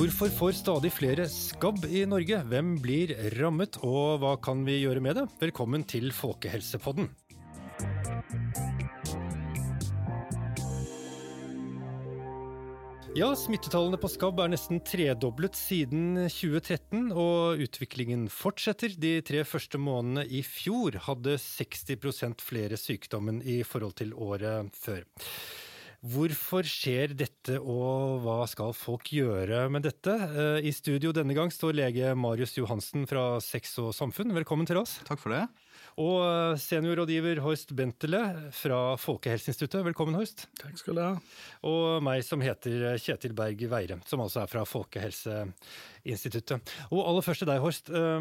Hvorfor får stadig flere skabb i Norge? Hvem blir rammet, og hva kan vi gjøre med det? Velkommen til Folkehelsepodden. Ja, Smittetallene på skabb er nesten tredoblet siden 2013, og utviklingen fortsetter. De tre første månedene i fjor hadde 60% flere sykdommen i forhold til året før. Hvorfor skjer dette, og hva skal folk gjøre med dette? Eh, I studio denne gang står lege Marius Johansen fra Sex og Samfunn. Velkommen til oss. Takk for det. Og eh, seniorrådgiver Horst Bentele fra Folkehelseinstituttet. Velkommen, Horst. Takk skal du ha. Og meg som heter Kjetil Berg Veire, som altså er fra Folkehelseinstituttet. Og aller først til deg, Horst. Eh,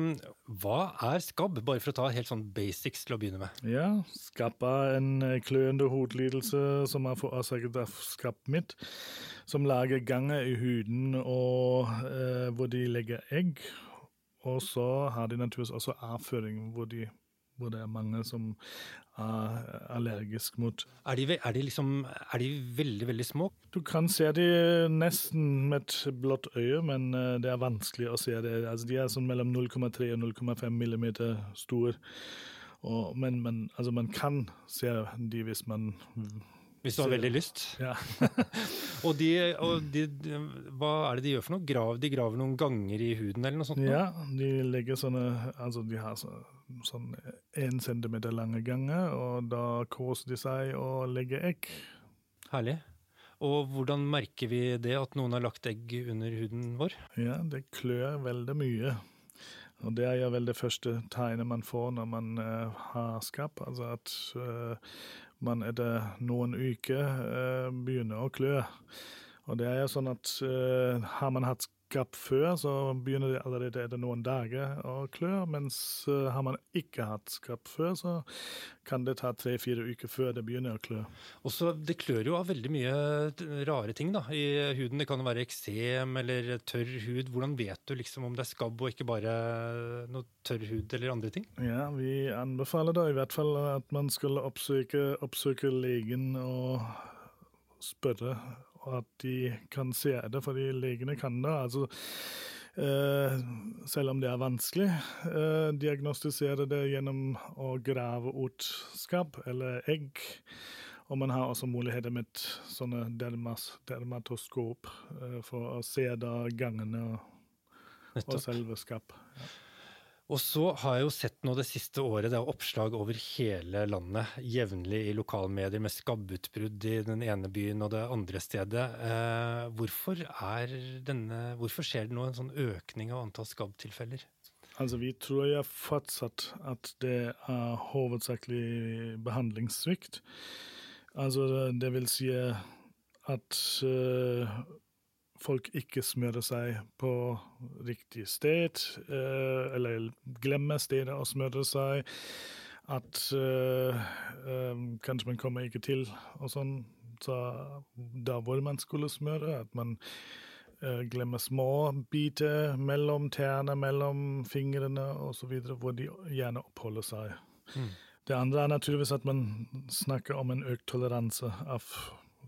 hva er skabb? Bare for å ta helt sånn basics til å begynne med. Ja, skabb er en kløende hodelidelse som er forårsaket av skabbmitt, som lager ganger i huden og eh, hvor de legger egg. Og så har de naturligvis også avføring, hvor, de, hvor det er mange som er allergisk mot. Er de, er de, liksom, er de veldig, veldig små? Du kan se de nesten med et blått øye, men eh, det er vanskelig å se det. Altså, de er sånn mellom 0,3 og 0,5 millimeter store. Og, men, men altså, man kan se de hvis man hvis du har veldig lyst. Ja. og, de, og de, hva er det de gjør for noe? Grav, de graver noen ganger i huden eller noe sånt? Ja, de legger sånne Altså, de har så, sånn én centimeter lange ganger, og da koser de seg og legger egg. Herlig. Og hvordan merker vi det, at noen har lagt egg under huden vår? Ja, det klør veldig mye. Og det er jo vel det første tegnet man får når man uh, har skabb. Altså at uh, man etter noen uker uh, begynner å klø. Og det er jo sånn at har man hatt skabb før, så begynner det allerede etter noen dager å klø. Mens uh, har man ikke hatt skabb før, så kan det ta tre-fire uker før det begynner å klø. Også, Det klør jo av veldig mye rare ting da, i huden. Det kan være eksem eller tørr hud. Hvordan vet du liksom om det er skabb og ikke bare noe tørr hud eller andre ting? Ja, Vi anbefaler da i hvert fall at man skulle oppsøke, oppsøke legen og spørre at de kan se det, fordi legene kan det. altså Uh, selv om det er vanskelig, uh, diagnostisere det gjennom å grave ut skabb eller egg. Og man har også muligheter med sånne dermas, dermatoskop uh, for å se da gangene og, og selve skabb. Ja. Og så har jeg jo sett nå det siste året, det er oppslag over hele landet jevnlig i lokalmedier med skabbutbrudd i den ene byen og det andre stedet. Eh, hvorfor, denne, hvorfor, skjer det nå en sånn økning av antall skabbtilfeller? Altså, Vi tror jeg fortsatt at det er hovedsakelig behandlingssvikt. Altså, det vil si at uh, folk ikke smører seg på riktig sted, eh, eller glemmer stedet å smøre seg. At uh, um, kanskje man kommer ikke til og sånn, så da hvor man skulle smøre. At man glemmer små biter mellom tærne, mellom fingrene osv., hvor de gjerne oppholder seg. Mm. Det andre er naturligvis at man snakker om en økt toleranse av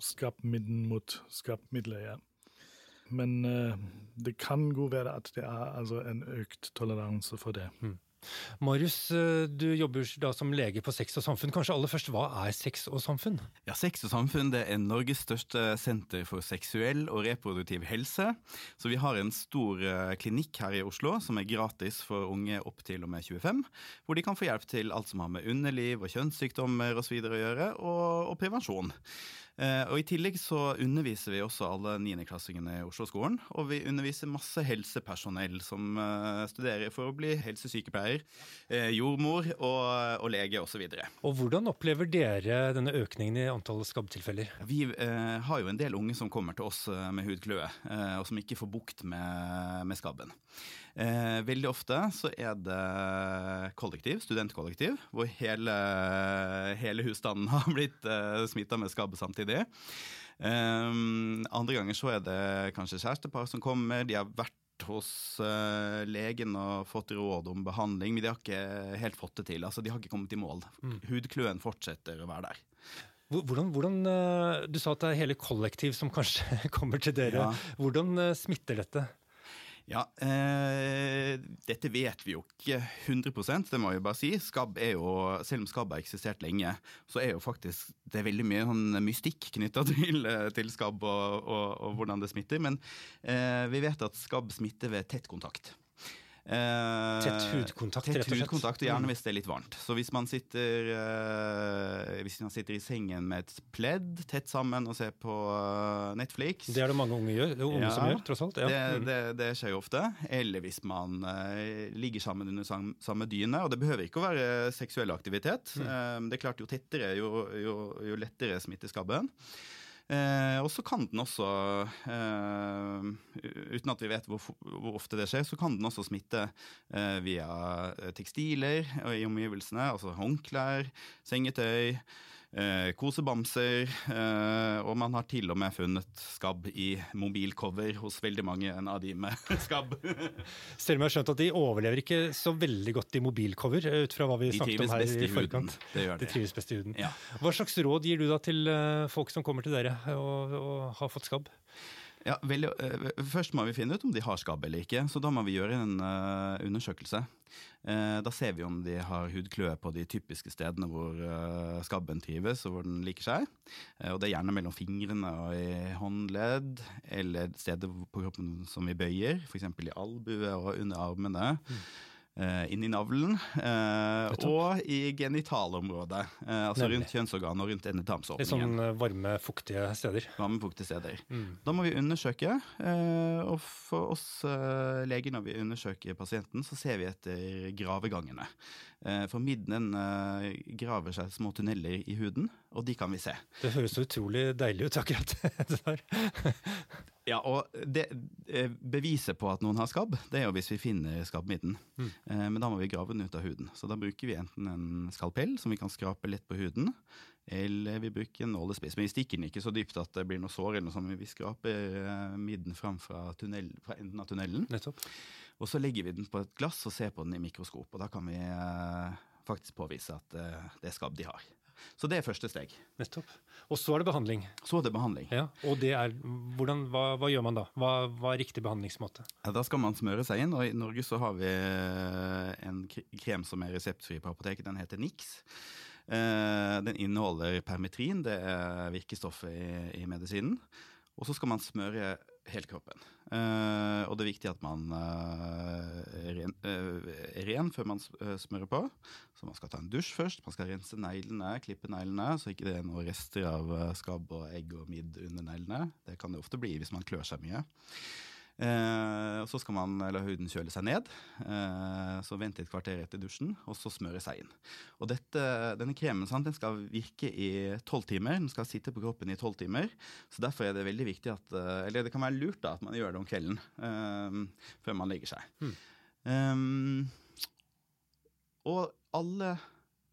skappmiddel mot skappmidler. Ja. Men uh, det kan godt være at det er altså, en økt toleranse for det. Mm. Marius, eh, du jobber da som lege på Sex og Samfunn. Kanskje aller først, hva er Sex og Samfunn? Ja, Sex og Samfunn det er Norges største senter for seksuell og reproduktiv helse. Så vi har en stor eh, klinikk her i Oslo som er gratis for unge opp til og med 25. Hvor de kan få hjelp til alt som har med underliv og kjønnssykdommer osv. å gjøre, og, og prevensjon. Eh, og I tillegg så underviser vi også alle niendeklassingene i Oslo-skolen. Og vi underviser masse helsepersonell som eh, studerer for å bli helsesykepleier, eh, jordmor og, og lege osv. Og, og hvordan opplever dere denne økningen i antall skabbtilfeller? Vi eh, har jo en del unge som kommer til oss med hudkløe, eh, og som ikke får bukt med, med skabben. Eh, veldig ofte så er det kollektiv, studentkollektiv, hvor hele, hele husstanden har blitt eh, smitta med skabb samtidig samtidig. Um, andre ganger så er det kanskje kjærestepar som kommer. De har vært hos uh, legen og fått råd om behandling, men de har ikke helt fått det til. Altså, De har ikke kommet i mål. Mm. Hudkløen fortsetter å være der. Hvordan, hvordan, Du sa at det er hele kollektiv som kanskje kommer til dere. Ja. Hvordan smitter dette? Ja, eh, dette vet vi jo ikke 100% det må jeg bare si. Skabb er jo, Selv om skabb har eksistert lenge, så er jo faktisk det er veldig mye sånn mystikk knytta til, til, skabb og, og, og, hvordan det smitter. Men eh, vi vet at skabb smitter ved tett kontakt. Eh, tett hudkontakt, tett rett og slett. Hudkontakt, Gjerne mm. hvis det er litt varmt. Så hvis man sitter, uh, hvis man sitter i sengen med et pledd tett sammen og ser på uh, Netflix Det er det mange unge, gjør, det unge ja, som gjør, tross alt. Ja. Det, mm. det, det, skjer jo ofte. Eller hvis man uh, ligger sammen under sam, samme dyne. Og det behøver ikke å være seksuell aktivitet. Mm. det er klart, jo tettere, jo, jo, jo lettere smitter skabben. Eh, og så kan den også, eh, uten at vi vet hvor, hvor, ofte det skjer, så kan den også smitte eh, via tekstiler i omgivelsene, altså håndklær, sengetøy eh, kosebamser. Eh, og man har til og med funnet skabb i mobilcover hos veldig mange av de med skabb. Selv om jeg har skjønt at de overlever ikke så veldig godt i mobilcover, eh, ut fra hva vi snakket om her i forkant. Det gjør de. de trives best i huden. Ja. Hva slags råd gir du da til eh, folk som kommer til dere og, og har fått skabb? Ja, veldig, uh, Først må vi finne ut om de har skabb eller ikke, så da må vi gjøre en uh, undersøkelse. Uh, da ser vi om de har hudkløe på de typiske stedene hvor skabben trives og hvor den liker seg. og Det er gjerne mellom fingrene og i håndledd, eller steder på kroppen som vi bøyer, f.eks. i albue og under armene. Mm. Uh, inn i navlen uh, og i genitalområdet. Uh, altså Nemlig. rundt kjønnsorganet og rundt endetarmsåpningen. Litt sånn varme, fuktige steder. Varme, fuktige steder. Mm. Da må vi undersøke, og for oss leger når vi undersøker pasienten, så ser vi etter gravegangene. for midden graver seg små tunneler i huden, og de kan vi se. Det høres så utrolig deilig ut, akkurat det der. Ja, og det, eh, Beviset på at noen har skabb, det er jo hvis vi finner skabbmidden. Mm. Eh, men da må vi grave den ut av huden. Så da bruker vi enten en skalpell som vi kan skrape litt på huden, eller vi bruker en nålespiss. Men vi stikker den ikke så dypt at det blir noe sår, eller noe sånt, men vi skraper eh, midden fram fra, tunnel, fra enden av tunnelen. Nettopp. Og så legger vi den på et glass og ser på den i mikroskop. Og da kan vi faktisk påvise at det er skabb de har. Så det er første steg. Nettopp. Og så er det behandling. Så er det behandling. Ja, og det er, hvordan, hva, hva gjør man da? Hva, hva, er riktig behandlingsmåte? Ja, da skal man smøre seg inn, og i Norge så har vi eh, en krem som er reseptfri på apoteket. Den heter Nix. Eh, den inneholder permitrin, det er virkestoffet i, i medisinen. Og så skal man smøre hele kroppen. Uh, og det er viktig at man uh, er, ren, uh, er, ren, før man smører på. Så man skal ta en dusj først. Man skal rense neglene, klippe neglene, så ikke det er noen rester av skabb og egg og midd under neglene. Det kan det ofte bli hvis man klør seg mye. Eh, og Så skal man la huden kjøle seg ned. Eh, så vente et kvarter etter dusjen, og så smøre seg inn. Og dette, Denne kremen sant, den skal virke i tolv timer. Den skal sitte på kroppen i tolv timer. Så Derfor er det veldig viktig at, eh, eller det kan være lurt da, at man gjør det om kvelden eh, før man legger seg. Hmm. Um, og alle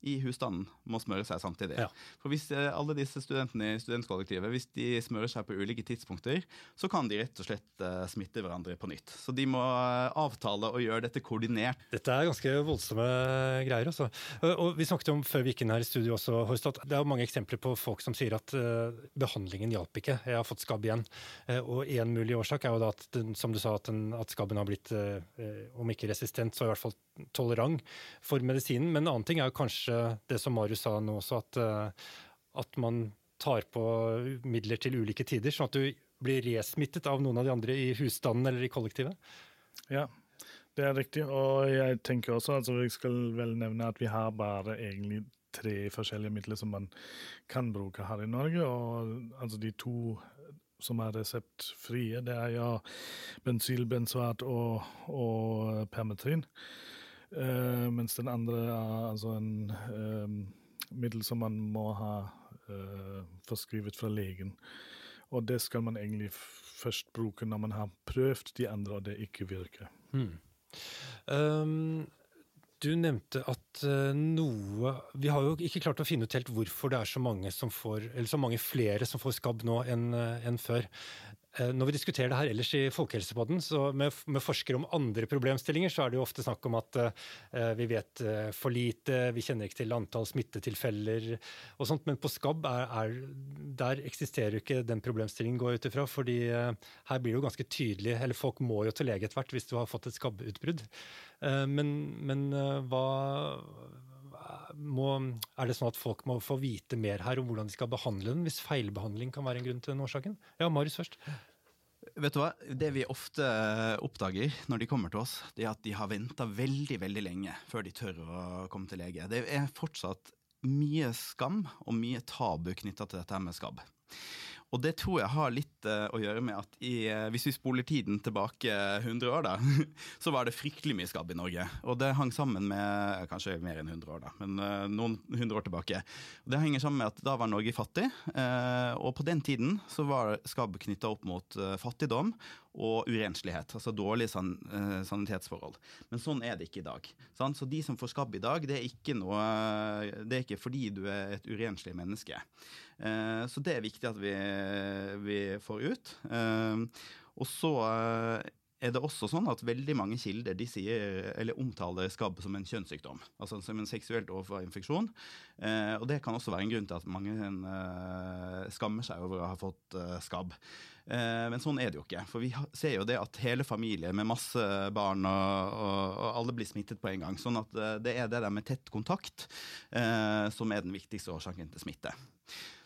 i husstanden må smøre seg samtidig. Ja. For hvis eh, alle disse studentene i studentkollektivet hvis de smører seg på ulike tidspunkter, så kan de rett og slett uh, smitte hverandre på nytt. Så de må uh, avtale og gjøre dette koordinert. Dette er ganske voldsomme greier. Altså. Og Vi snakket om før vi gikk inn her i studio også, Horstad, det er mange eksempler på folk som sier at behandlingen hjalp ikke, jeg har fått skabb igjen. og en mulig årsak er jo da at, som du sa, at, den, at skabben har blitt, om ikke resistent, så i hvert fall tolerant for medisinen. Men en annen ting er jo kanskje det som Marius sa nå også, at, eh, at man tar på midler til ulike tider, sånn at du blir resmittet av noen av de andre i husstanden eller i kollektivet? Ja, det er riktig. Og jeg tenker også, altså jeg skal vel nevne at vi har bare egentlig tre forskjellige midler som man kan bruke her i Norge. Og altså de to som er reseptfrie, det er ja bensylbenzoat og, og permetrin. Uh, mens den andre er altså en uh, middel som man må ha uh, forskrevet fra legen. Og det skal man egentlig først bruke når man har prøvd de andre og det ikke virker. Hmm. Um, du nevnte at noe Vi har jo ikke klart å finne ut helt hvorfor det er så mange, som får, eller så mange flere som får skabb nå enn, enn før. Eh, når vi diskuterer det her ellers i Folkehelsepodden, så med, med, forskere om andre problemstillinger, så er det jo ofte snakk om at uh, vi vet uh, for lite, vi kjenner ikke til antall smittetilfeller og sånt. Men på skabb er, er, der eksisterer jo ikke den problemstillingen, går jeg ut ifra. fordi uh, her blir det jo ganske tydelig, eller folk må jo til lege etter hvert hvis du har fått et skabbutbrudd. men, men hva må, er det sånn at folk må få vite mer her om hvordan de skal behandle den, hvis feilbehandling kan være en grunn til den årsaken? Ja, Marius først. Vet du hva? Det vi ofte oppdager når de kommer til oss, det er at de har venta veldig veldig lenge før de tør å komme til lege. Det er fortsatt mye skam og mye tabu knytta til dette med skabb. Og det tror jeg har litt uh, å gjøre med at i, uh, hvis vi spoler tiden tilbake 100 år, da, så var det fryktelig mye skabb i Norge. Og det hang sammen med Kanskje mer enn 100 år, da, men noen hundre år tilbake. Og det henger sammen med at da var Norge fattig, og på den tiden så var skabb knytta opp mot fattigdom og urenslighet, altså dårlige san sanitetsforhold. Men sånn er det ikke i dag. Sant? Så de som får skabb i dag, det er ikke, noe, det er ikke fordi du er et urenslig menneske. Eh, så det er viktig at vi, vi får ut. Eh, og så eh, er det også sånn at veldig mange kilder de sier, eller omtaler skabb som en kjønnssykdom. Altså som en seksuelt overført infeksjon. Eh, og det kan også være en grunn til at mange eh, skammer seg over å ha fått eh, skabb. Men sånn er det jo ikke. For vi ser jo det at hele familier med masse barn og, og, og alle blir smittet på en gang. Sånn at det er det der med tett kontakt som er den viktigste årsaken til smitte.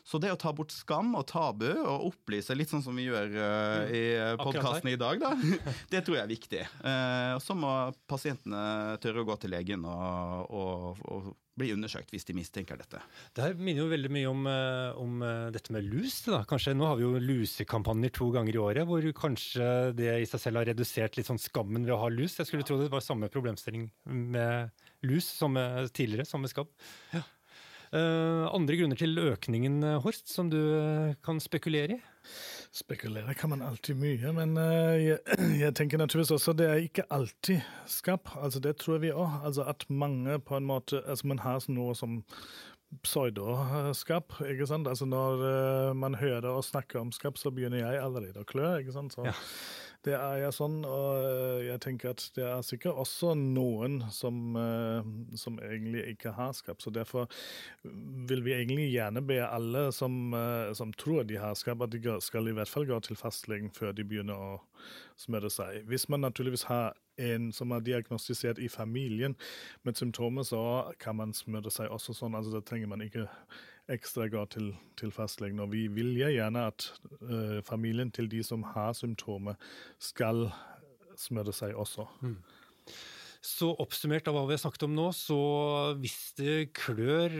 Så det å ta bort skam og tabu og opplyse, litt sånn som vi gjør uh, i podkasten i dag, da, det tror jeg er viktig. Uh, og så må pasientene tørre å gå til legen og, og, og bli undersøkt hvis de mistenker dette. Det her minner jo veldig mye om, eh, om dette med lus. Da. Kanskje, nå har vi jo lusekampanjer to ganger i året, hvor kanskje det i seg selv har redusert litt sånn skammen ved å ha lus. Jeg skulle tro det var samme problemstilling med lus som med tidligere, som med skabb. Ja. Eh, andre grunner til økningen, eh, Horst, som du eh, kan spekulere i? Spekulere kan man alltid mye, men jeg, jeg, tenker naturligvis også det er ikke alltid skap. Altså Det tror vi òg. Altså at mange på en måte altså Man har noe som pseudoskap. ikke sant? Altså Når man hører og snakker om skap, så begynner jeg allerede å klø. ikke sant? Så ja. Det er jeg sånn, og eh, jeg tenker at det er sikkert også noen som, eh, som egentlig ikke har skap. Så derfor vil vi egentlig gjerne be alle som, eh, som tror de har skap, at de skal i hvert fall gå til fastlegen før de begynner å smøre seg. Hvis man naturligvis har en som er diagnostisert i familien med symptomer, så kan man smøre seg også sånn. altså Da trenger man ikke ekstra godt til, til fastlegen. Og vi vil gjerne at uh, familien til de som har symptomer, skal smøre seg også. Mm. Så oppsummert av hva vi har snakket om nå, så hvis det klør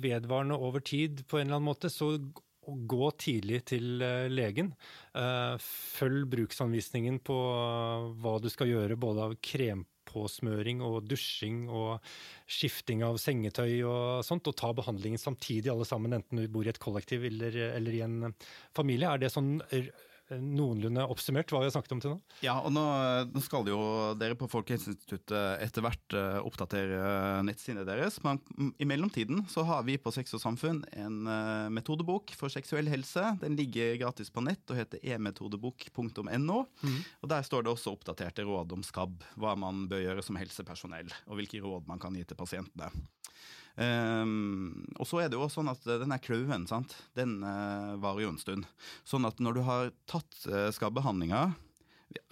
vedvarende over tid på en eller annen måte, så gå tidlig til eh, legen. Eh, følg bruksanvisningen på hva du skal gjøre, både av krem påsmøring og dusjing og skifting av sengetøy og sånt, og ta behandlingen samtidig alle sammen, enten du bor i et kollektiv eller, eller i en familie. Er det sånn noenlunde oppsummert hva vi har snakket om til nå? Ja, og nå, nå skal jo dere på Folkehelseinstituttet etter hvert uh, oppdatere nettsidene deres. Men i mellomtiden så har vi på Sex og samfunn en metodebok for seksuell helse. Den ligger gratis på nett og heter emetodebok.no. Mm. Og Der står det også oppdaterte råd om skabb, hva man bør gjøre som helsepersonell, og hvilke råd man kan gi til pasientene. Um, og så er det jo sånn at denne klauen, sant, den uh, varer jo en stund. Sånn at når du har tatt uh, skabbehandlinga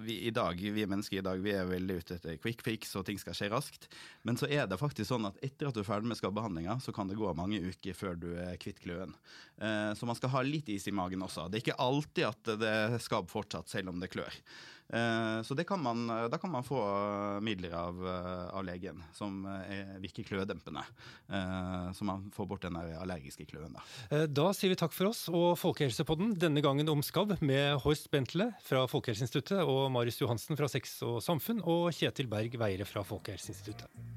vi, i dag, vi mennesker i dag vi er veldig ute etter quick fix og ting skal skje raskt. Men så er det faktisk sånn at etter at du er ferdig med skabbehandlinga, så kan det gå mange uker før du er kvitt kløen. Uh, så man skal ha litt is i magen også. Det er ikke alltid at det er skabb fortsatt, selv om det klør. Eh, så kan man, da kan man få midler av, eh, av legen som virker klødempende. Eh, så man får bort den allergiske kløen. Da. da sier vi takk for oss og Folkehelsepodden, denne gangen om skabb, med Horst Bentle fra Folkehelseinstituttet og Marius Johansen fra Sex og Samfunn og Kjetil Berg Veire fra Folkehelseinstituttet.